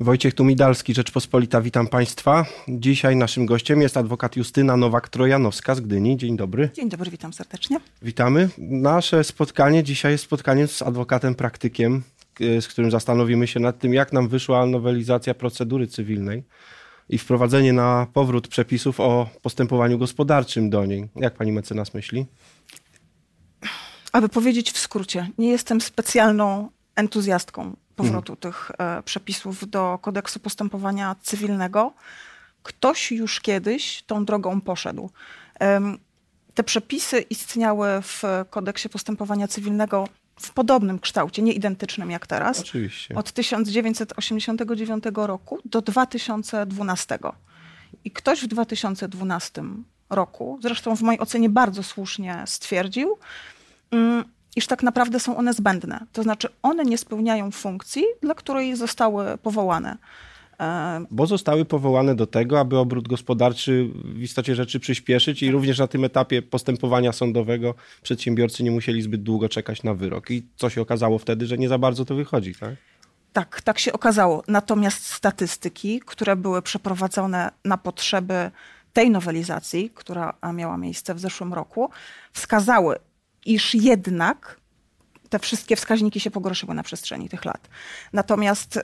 Wojciech Tumidalski, Rzeczpospolita, witam Państwa. Dzisiaj naszym gościem jest adwokat Justyna Nowak-Trojanowska z Gdyni. Dzień dobry. Dzień dobry, witam serdecznie. Witamy. Nasze spotkanie dzisiaj jest spotkaniem z adwokatem praktykiem, e, z którym zastanowimy się nad tym, jak nam wyszła nowelizacja procedury cywilnej i wprowadzenie na powrót przepisów o postępowaniu gospodarczym do niej. Jak pani mecenas myśli? Aby powiedzieć w skrócie, nie jestem specjalną entuzjastką powrotu mhm. tych e, przepisów do kodeksu postępowania cywilnego. Ktoś już kiedyś tą drogą poszedł. Te przepisy istniały w kodeksie postępowania cywilnego w podobnym kształcie, nie identycznym jak teraz. Oczywiście. Od 1989 roku do 2012. I ktoś w 2012 roku, zresztą w mojej ocenie bardzo słusznie stwierdził, mm, iż tak naprawdę są one zbędne. To znaczy, one nie spełniają funkcji, dla której zostały powołane. E, Bo zostały powołane do tego, aby obrót gospodarczy w istocie rzeczy przyspieszyć i również na tym etapie postępowania sądowego przedsiębiorcy nie musieli zbyt długo czekać na wyrok. I co się okazało wtedy, że nie za bardzo to wychodzi, tak? Tak, tak się okazało. Natomiast statystyki, które były przeprowadzone na potrzeby tej nowelizacji, która miała miejsce w zeszłym roku, wskazały, iż jednak te wszystkie wskaźniki się pogorszyły na przestrzeni tych lat. Natomiast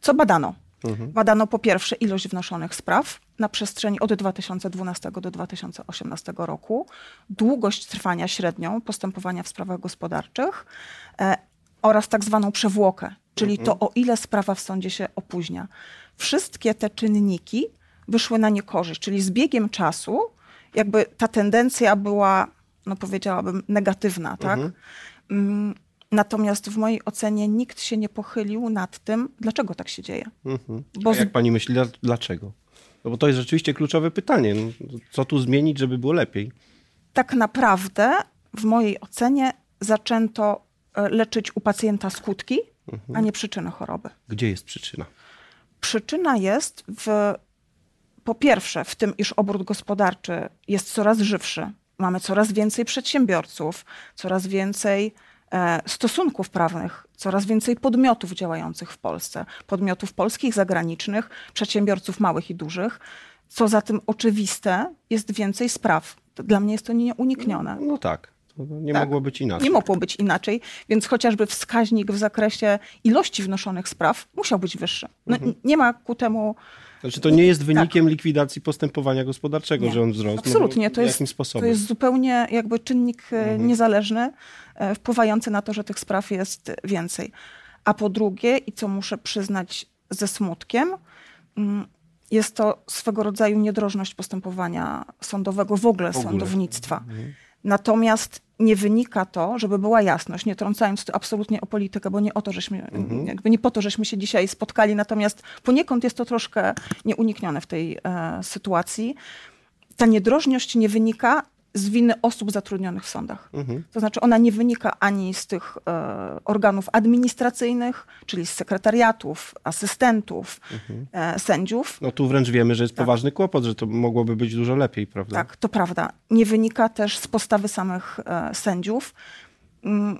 co badano? Mhm. Badano po pierwsze ilość wnoszonych spraw na przestrzeni od 2012 do 2018 roku, długość trwania średnią postępowania w sprawach gospodarczych e, oraz tak zwaną przewłokę, czyli mhm. to o ile sprawa w sądzie się opóźnia. Wszystkie te czynniki wyszły na niekorzyść, czyli z biegiem czasu jakby ta tendencja była no powiedziałabym, negatywna, tak? Mhm. Mm, natomiast w mojej ocenie nikt się nie pochylił nad tym, dlaczego tak się dzieje. Mhm. Bo jak pani myśli, dlaczego? No bo to jest rzeczywiście kluczowe pytanie. No, co tu zmienić, żeby było lepiej? Tak naprawdę, w mojej ocenie, zaczęto e, leczyć u pacjenta skutki, mhm. a nie przyczyny choroby. Gdzie jest przyczyna? Przyczyna jest w, po pierwsze, w tym, iż obrót gospodarczy jest coraz żywszy, mamy coraz więcej przedsiębiorców, coraz więcej e, stosunków prawnych, coraz więcej podmiotów działających w Polsce, podmiotów polskich, zagranicznych, przedsiębiorców małych i dużych. Co za tym oczywiste, jest więcej spraw. Dla mnie jest to nieuniknione. No, no tak. Nie tak. mogło być inaczej. Nie mogło być inaczej, więc chociażby wskaźnik w zakresie ilości wnoszonych spraw musiał być wyższy. No, mhm. Nie ma ku temu znaczy to nie jest wynikiem tak. likwidacji postępowania gospodarczego, nie. że on wzrósł. Absolutnie. No to, jest, sposobem? to jest zupełnie jakby czynnik e, mhm. niezależny, e, wpływający na to, że tych spraw jest więcej. A po drugie, i co muszę przyznać ze smutkiem, mm, jest to swego rodzaju niedrożność postępowania sądowego, w ogóle, w ogóle. sądownictwa. Mhm. Natomiast nie wynika to, żeby była jasność, nie trącając tu absolutnie o politykę, bo nie o to, żeśmy, mhm. jakby nie po to, żeśmy się dzisiaj spotkali, natomiast poniekąd jest to troszkę nieuniknione w tej e, sytuacji. Ta niedrożność nie wynika z winy osób zatrudnionych w sądach. Mhm. To znaczy ona nie wynika ani z tych e, organów administracyjnych, czyli z sekretariatów, asystentów, mhm. e, sędziów. No tu wręcz wiemy, że jest tak. poważny kłopot, że to mogłoby być dużo lepiej, prawda? Tak, to prawda. Nie wynika też z postawy samych e, sędziów. Mm,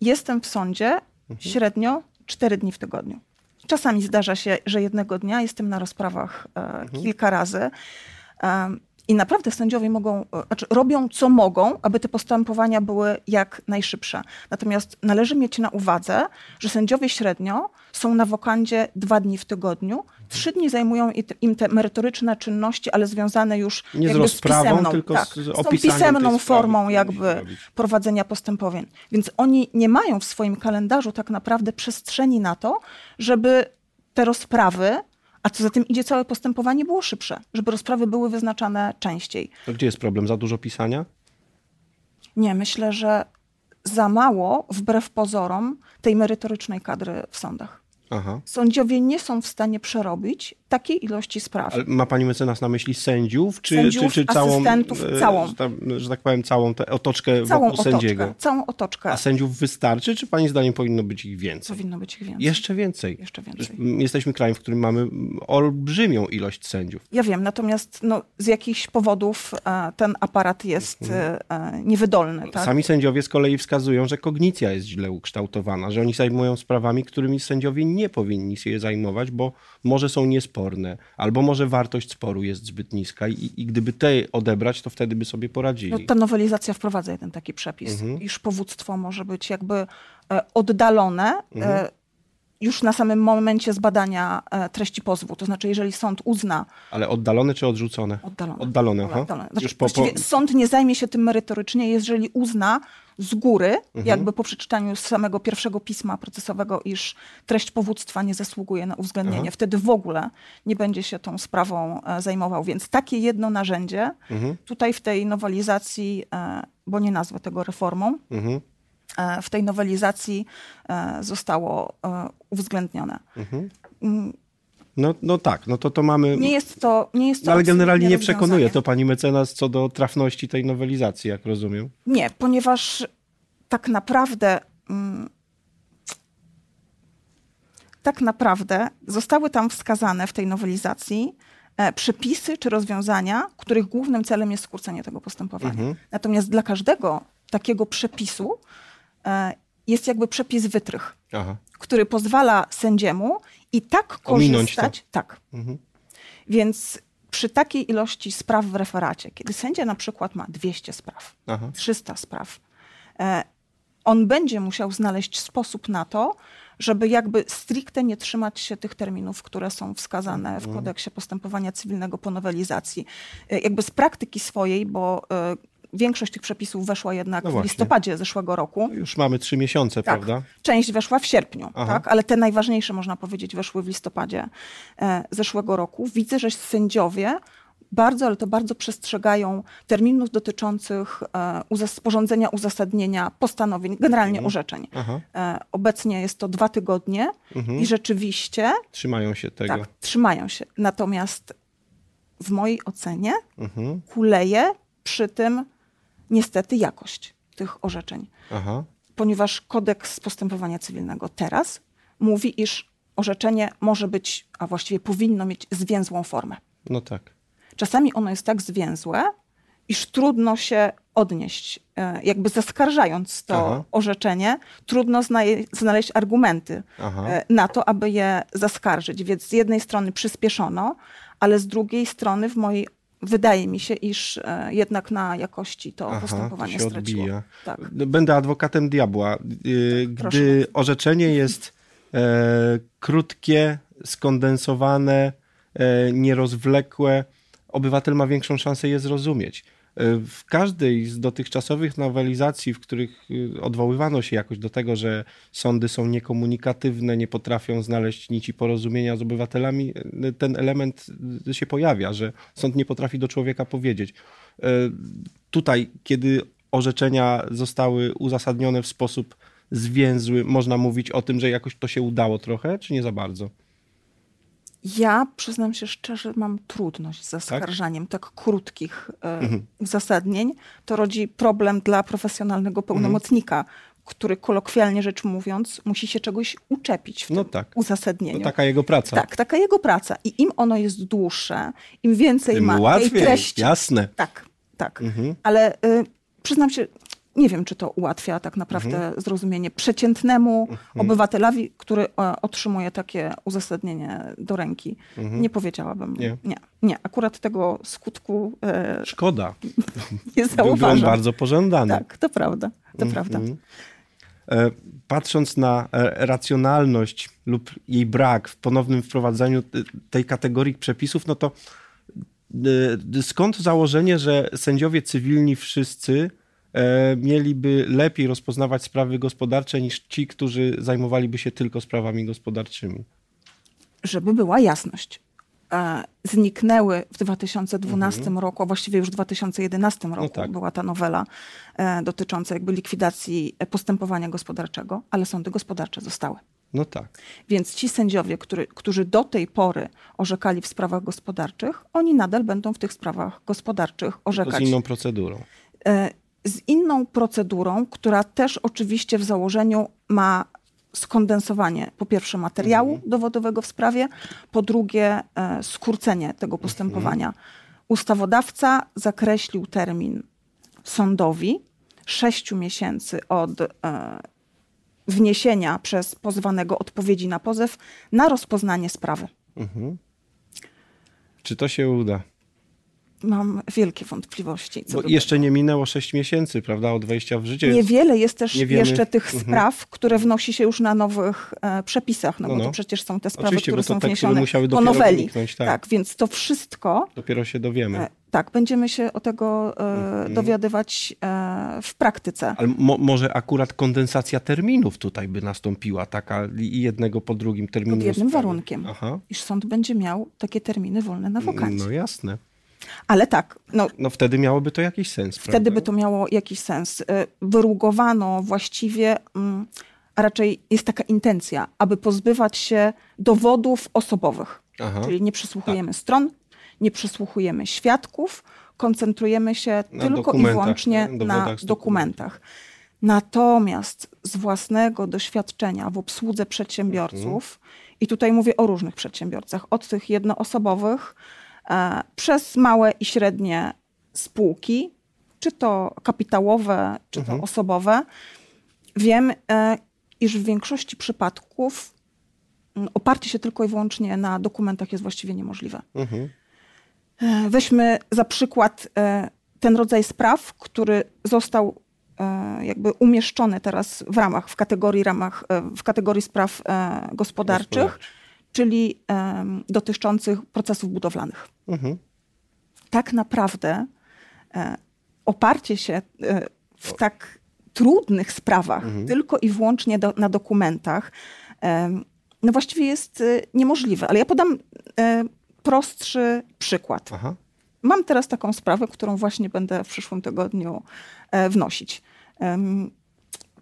jestem w sądzie mhm. średnio 4 dni w tygodniu. Czasami zdarza się, że jednego dnia jestem na rozprawach e, mhm. kilka razy. I naprawdę sędziowie mogą, e, znaczy robią co mogą, aby te postępowania były jak najszybsze. Natomiast należy mieć na uwadze, że sędziowie średnio są na wokandzie dwa dni w tygodniu. Trzy dni zajmują im te merytoryczne czynności, ale związane już Nie jakby z, rozprawą, z pisemną, tylko tak, z, z tą pisemną formą jakby prowadzenia postępowań. Więc oni nie mają w swoim kalendarzu tak naprawdę przestrzeni na to, żeby te rozprawy a co za tym idzie, całe postępowanie było szybsze, żeby rozprawy były wyznaczane częściej. To gdzie jest problem? Za dużo pisania? Nie, myślę, że za mało, wbrew pozorom, tej merytorycznej kadry w sądach. Aha. Sądziowie nie są w stanie przerobić takiej ilości spraw. Ale ma pani mecenas na myśli sędziów, czy, Sędziów, czy, czy całą, asystentów, e, całą. Że, tam, że tak powiem, całą tę otoczkę Całą wokół otoczkę, sędziego? całą otoczkę. A sędziów wystarczy, czy pani zdaniem powinno być ich więcej? Powinno być ich więcej. Jeszcze więcej. Jeszcze więcej. Jesteśmy krajem, w którym mamy olbrzymią ilość sędziów. Ja wiem, natomiast no, z jakichś powodów e, ten aparat jest e, e, niewydolny. Tak? Sami sędziowie z kolei wskazują, że kognicja jest źle ukształtowana, że oni zajmują sprawami, którymi sędziowie nie powinni się zajmować, bo może są albo może wartość sporu jest zbyt niska i, i gdyby te odebrać, to wtedy by sobie poradzili. No, ta nowelizacja wprowadza jeden taki przepis, Mhm. iż powództwo może być jakby e, oddalone Mhm. Już na samym momencie zbadania e, treści pozwu. To znaczy, jeżeli sąd uzna Ale oddalone czy odrzucone? oddalone. Oddalone, aha. Znaczy, Już po, po... sąd nie zajmie się tym merytorycznie, jeżeli uzna z góry, Mhm. jakby po przeczytaniu samego pierwszego pisma procesowego, iż treść powództwa nie zasługuje na uwzględnienie. Aha. Wtedy w ogóle nie będzie się tą sprawą e, zajmował. Więc takie jedno narzędzie Mhm. tutaj w tej nowelizacji, e, bo nie nazwę tego reformą, Mhm. E, w tej nowelizacji e, zostało e, uwzględnione. Mhm. Mm, No, no tak, no to to mamy... Nie jest to, nie jest to No, ale generalnie nie przekonuje rozwiązanie. to pani mecenas co do trafności tej nowelizacji, jak rozumiem. Nie, ponieważ tak naprawdę. mm, Tak naprawdę zostały tam wskazane w tej nowelizacji e, przepisy czy rozwiązania, których głównym celem jest skrócenie tego postępowania. Mhm. Natomiast dla każdego takiego przepisu jest jakby przepis wytrych, Aha. który pozwala sędziemu i tak korzystać. Tak. Mhm. Więc przy takiej ilości spraw w referacie, kiedy sędzia na przykład ma 200 spraw, Aha. 300 spraw, e, on będzie musiał znaleźć sposób na to, żeby jakby stricte nie trzymać się tych terminów, które są wskazane Mhm. w kodeksie postępowania cywilnego po nowelizacji. E, Jakby z praktyki swojej, bo e, większość tych przepisów weszła jednak No w listopadzie zeszłego roku. Już mamy trzy miesiące, Tak. prawda? Część weszła w sierpniu, Aha. tak? ale te najważniejsze, można powiedzieć, weszły w listopadzie e, zeszłego roku. Widzę, że sędziowie bardzo, ale to bardzo przestrzegają terminów dotyczących e, sporządzenia uzasadnienia postanowień, generalnie Mhm. orzeczeń. E, obecnie jest to dwa tygodnie Mhm. i rzeczywiście Trzymają się tego. tak, trzymają się. Natomiast w mojej ocenie Mhm. kuleje przy tym niestety jakość tych orzeczeń Aha. ponieważ kodeks postępowania cywilnego teraz mówi, iż orzeczenie może być, a właściwie powinno mieć zwięzłą formę. No tak. Czasami ono jest tak zwięzłe, iż trudno się odnieść. E, Jakby zaskarżając to Aha. orzeczenie, trudno znaleźć argumenty Aha. e, na to, aby je zaskarżyć. Więc z jednej strony przyspieszono, ale z drugiej strony w mojej wydaje mi się, iż e, jednak na jakości to Aha, postępowanie to się straciło. odbija. Tak. Będę adwokatem diabła. Yy, Proszę Gdy orzeczenie jest e, krótkie, skondensowane, e, nierozwlekłe, obywatel ma większą szansę je zrozumieć. E, W każdej z dotychczasowych nowelizacji, w których y, odwoływano się jakoś do tego, że sądy są niekomunikatywne, nie potrafią znaleźć nici porozumienia z obywatelami, y, ten element y, się pojawia, że sąd nie potrafi do człowieka powiedzieć. E, Tutaj, kiedy orzeczenia zostały uzasadnione w sposób zwięzły, można mówić o tym, że jakoś to się udało trochę, czy nie za bardzo? Ja przyznam się szczerze, mam trudność z zaskarżaniem tak, krótkich e, Mhm. uzasadnień. To rodzi problem dla profesjonalnego pełnomocnika, który kolokwialnie rzecz mówiąc musi się czegoś uczepić w No tak. uzasadnieniu. No taka jego praca. Tak, taka jego praca. I im ono jest dłuższe, im więcej Tym ma łatwiej, tej treści. jasne. Tak, tak. Mhm. Ale y, przyznam się, nie wiem, czy to ułatwia tak naprawdę Mhm. zrozumienie przeciętnemu obywatelowi, który e, otrzymuje takie uzasadnienie do ręki. Nie powiedziałabym. Mhm. Nie. nie. Nie, akurat tego skutku e, Szkoda. nie Byłby on zauważam. bardzo pożądany. Tak, to prawda, to prawda. Mhm. E, Patrząc na e, racjonalność lub jej brak w ponownym wprowadzeniu e, tej kategorii przepisów, no to skąd założenie, że sędziowie cywilni wszyscy mieliby lepiej rozpoznawać sprawy gospodarcze niż ci, którzy zajmowaliby się tylko sprawami gospodarczymi? żeby była jasność. E, Zniknęły w 2012 roku, a właściwie już w 2011 roku tak. była ta nowela e, dotycząca jakby likwidacji e, postępowania gospodarczego, ale sądy gospodarcze zostały. No tak. Więc ci sędziowie, który, którzy do tej pory orzekali w sprawach gospodarczych, oni nadal będą w tych sprawach gospodarczych orzekać. Z inną procedurą. Z inną procedurą, która też oczywiście w założeniu ma skondensowanie po pierwsze materiału mhm. dowodowego w sprawie, po drugie e, skrócenie tego postępowania. Mhm. Ustawodawca zakreślił termin sądowi sześciu miesięcy od e, wniesienia przez pozwanego odpowiedzi na pozew na rozpoznanie sprawy. Mhm. Czy to się uda? Mam wielkie wątpliwości. Bo jeszcze nie minęło 6 miesięcy, prawda, od wejścia w życie. Niewiele jest też jeszcze tych mhm. spraw, które wnosi się już na nowych e, przepisach, no, no, bo to no. przecież są te sprawy, Oczywiście, które są te, wniesione które po noweli. tak. tak, więc to wszystko... Dopiero się dowiemy. E, tak, będziemy się o tego e, mhm. dowiadywać e, w praktyce. Ale mo może akurat kondensacja terminów tutaj by nastąpiła, taka i jednego po drugim terminu. Pod jednym warunkiem, Aha. iż sąd będzie miał takie terminy wolne na wakacje. No jasne. Ale tak. No, no wtedy miałoby to jakiś sens. Wtedy prawda? by to miało jakiś sens. Y, wyrugowano właściwie, mm, a raczej jest taka intencja, aby pozbywać się dowodów osobowych. Aha. Czyli nie przesłuchujemy tak. stron, nie przesłuchujemy świadków, koncentrujemy się na tylko i wyłącznie na dokumentach. Natomiast z własnego doświadczenia w obsłudze przedsiębiorców, mhm. i tutaj mówię o różnych przedsiębiorcach, od tych jednoosobowych, przez małe i średnie spółki, czy to kapitałowe, czy to mhm. osobowe. Wiem, e, iż w większości przypadków oparcie się tylko i wyłącznie na dokumentach jest właściwie niemożliwe. Mhm. E, weźmy za przykład ten rodzaj spraw, który został jakby umieszczony teraz w ramach, w kategorii, ramach, w kategorii spraw gospodarczych czyli um, dotyczących procesów budowlanych. Mhm. Tak naprawdę e, oparcie się e, w tak trudnych sprawach mhm. tylko i wyłącznie do, na dokumentach, e, no właściwie jest e, niemożliwe. Ale ja podam e, prostszy przykład. Aha. Mam teraz taką sprawę, którą właśnie będę w przyszłym tygodniu e, wnosić.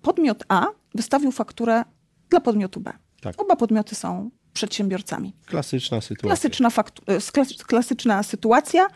podmiot A wystawił fakturę dla podmiotu B. Tak. Oba podmioty są przedsiębiorcami. Klasyczna sytuacja. Klasyczna, faktu- klasyczna sytuacja.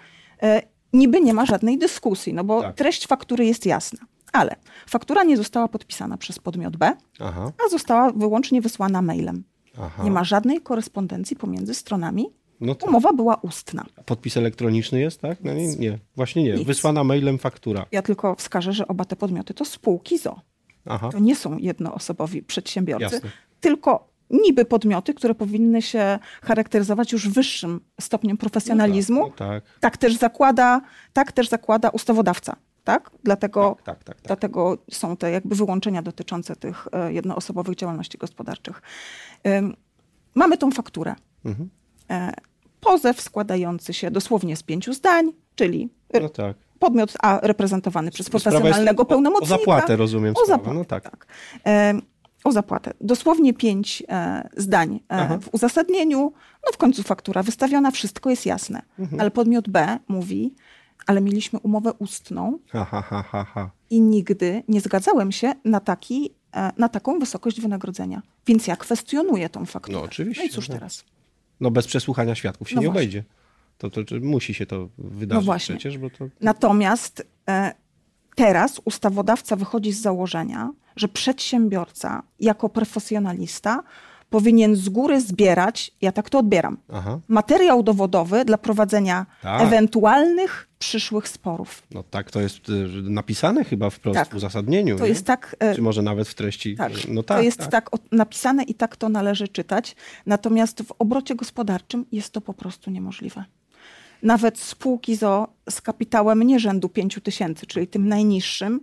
E, niby nie ma żadnej dyskusji, no bo tak. treść faktury jest jasna. Ale faktura nie została podpisana przez podmiot B, Aha. a została wyłącznie wysłana mailem. Aha. Nie ma żadnej korespondencji pomiędzy stronami. No tak. Umowa była ustna. Podpis elektroniczny jest, tak? No nie, nie, właśnie nie. Nic. Wysłana mailem faktura. Ja tylko wskażę, że oba te podmioty to spółki ZO. Aha. To nie są jednoosobowi przedsiębiorcy, Jasne. tylko niby podmioty, które powinny się charakteryzować już wyższym stopniem profesjonalizmu. No tak, no tak. tak, też zakłada, tak też zakłada ustawodawca. Tak? Dlatego, tak, tak, tak, tak. dlatego są te jakby wyłączenia dotyczące tych e, jednoosobowych działalności gospodarczych. Mamy tą fakturę. Mhm. E, pozew składający się dosłownie z pięciu zdań, czyli no tak. podmiot A reprezentowany przez profesjonalnego pełnomocnika. O zapłatę rozumiem. O zapłatę, no tak. Tak o zapłatę. Dosłownie pięć e, zdań e, w uzasadnieniu, no w końcu faktura wystawiona, wszystko jest jasne. Mhm. Ale podmiot B mówi, ale mieliśmy umowę ustną ha, ha, ha, i nigdy nie zgadzałem się na, taki, e, na taką wysokość wynagrodzenia. Więc ja kwestionuję tą fakturę. No oczywiście. No i cóż teraz? No bez przesłuchania świadków się no nie właśnie. obejdzie. To, to, to, musi się to wydarzyć no właśnie. przecież. Bo to... Natomiast e, teraz ustawodawca wychodzi z założenia, że przedsiębiorca jako profesjonalista powinien z góry zbierać, ja tak to odbieram, Aha. materiał dowodowy dla prowadzenia tak. ewentualnych przyszłych sporów. No tak, to jest y, napisane chyba wprost tak. w uzasadnieniu. To nie? jest tak. Y, Czy może nawet w treści. Tak. No tak, to jest tak. tak napisane i tak to należy czytać. Natomiast w obrocie gospodarczym jest to po prostu niemożliwe. Nawet spółki ZO z kapitałem nie rzędu 5 tysięcy, czyli tym najniższym,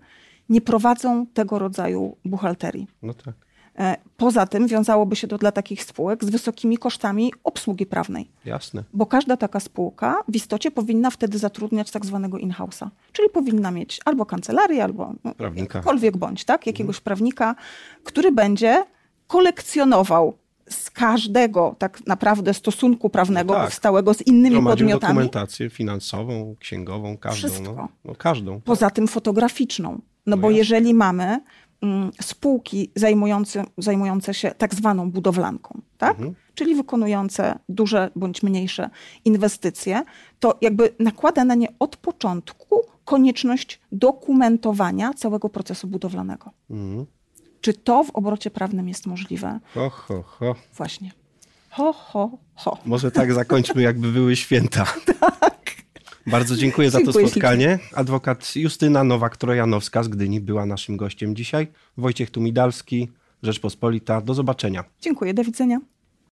nie prowadzą tego rodzaju buchalterii. No tak. E, poza tym wiązałoby się to dla takich spółek z wysokimi kosztami obsługi prawnej. Jasne. Bo każda taka spółka w istocie powinna wtedy zatrudniać tak zwanego in-house'a. Czyli powinna mieć albo kancelarię, albo no, prawnika. jakkolwiek bądź, tak? jakiegoś mhm. prawnika, który będzie kolekcjonował z każdego tak naprawdę stosunku prawnego no tak. powstałego z innymi Gromadził podmiotami. dokumentację finansową, księgową, każdą. No, no, każdą. Poza tak. tym fotograficzną. No, no bo jasne. jeżeli mamy mm, spółki zajmujące, zajmujące się tak zwaną budowlanką, tak? czyli wykonujące duże bądź mniejsze inwestycje, to jakby nakłada na nie od początku konieczność dokumentowania całego procesu budowlanego. Czy to w obrocie prawnym jest możliwe? Ho, ho, ho. Właśnie. Ho, ho, ho. Może tak zakończmy, jakby były święta. tak. Bardzo dziękuję za to spotkanie. Adwokat Justyna Nowak-Trojanowska z Gdyni była naszym gościem dzisiaj. Wojciech Tumidalski, Rzeczpospolita. Do zobaczenia. Dziękuję, do widzenia.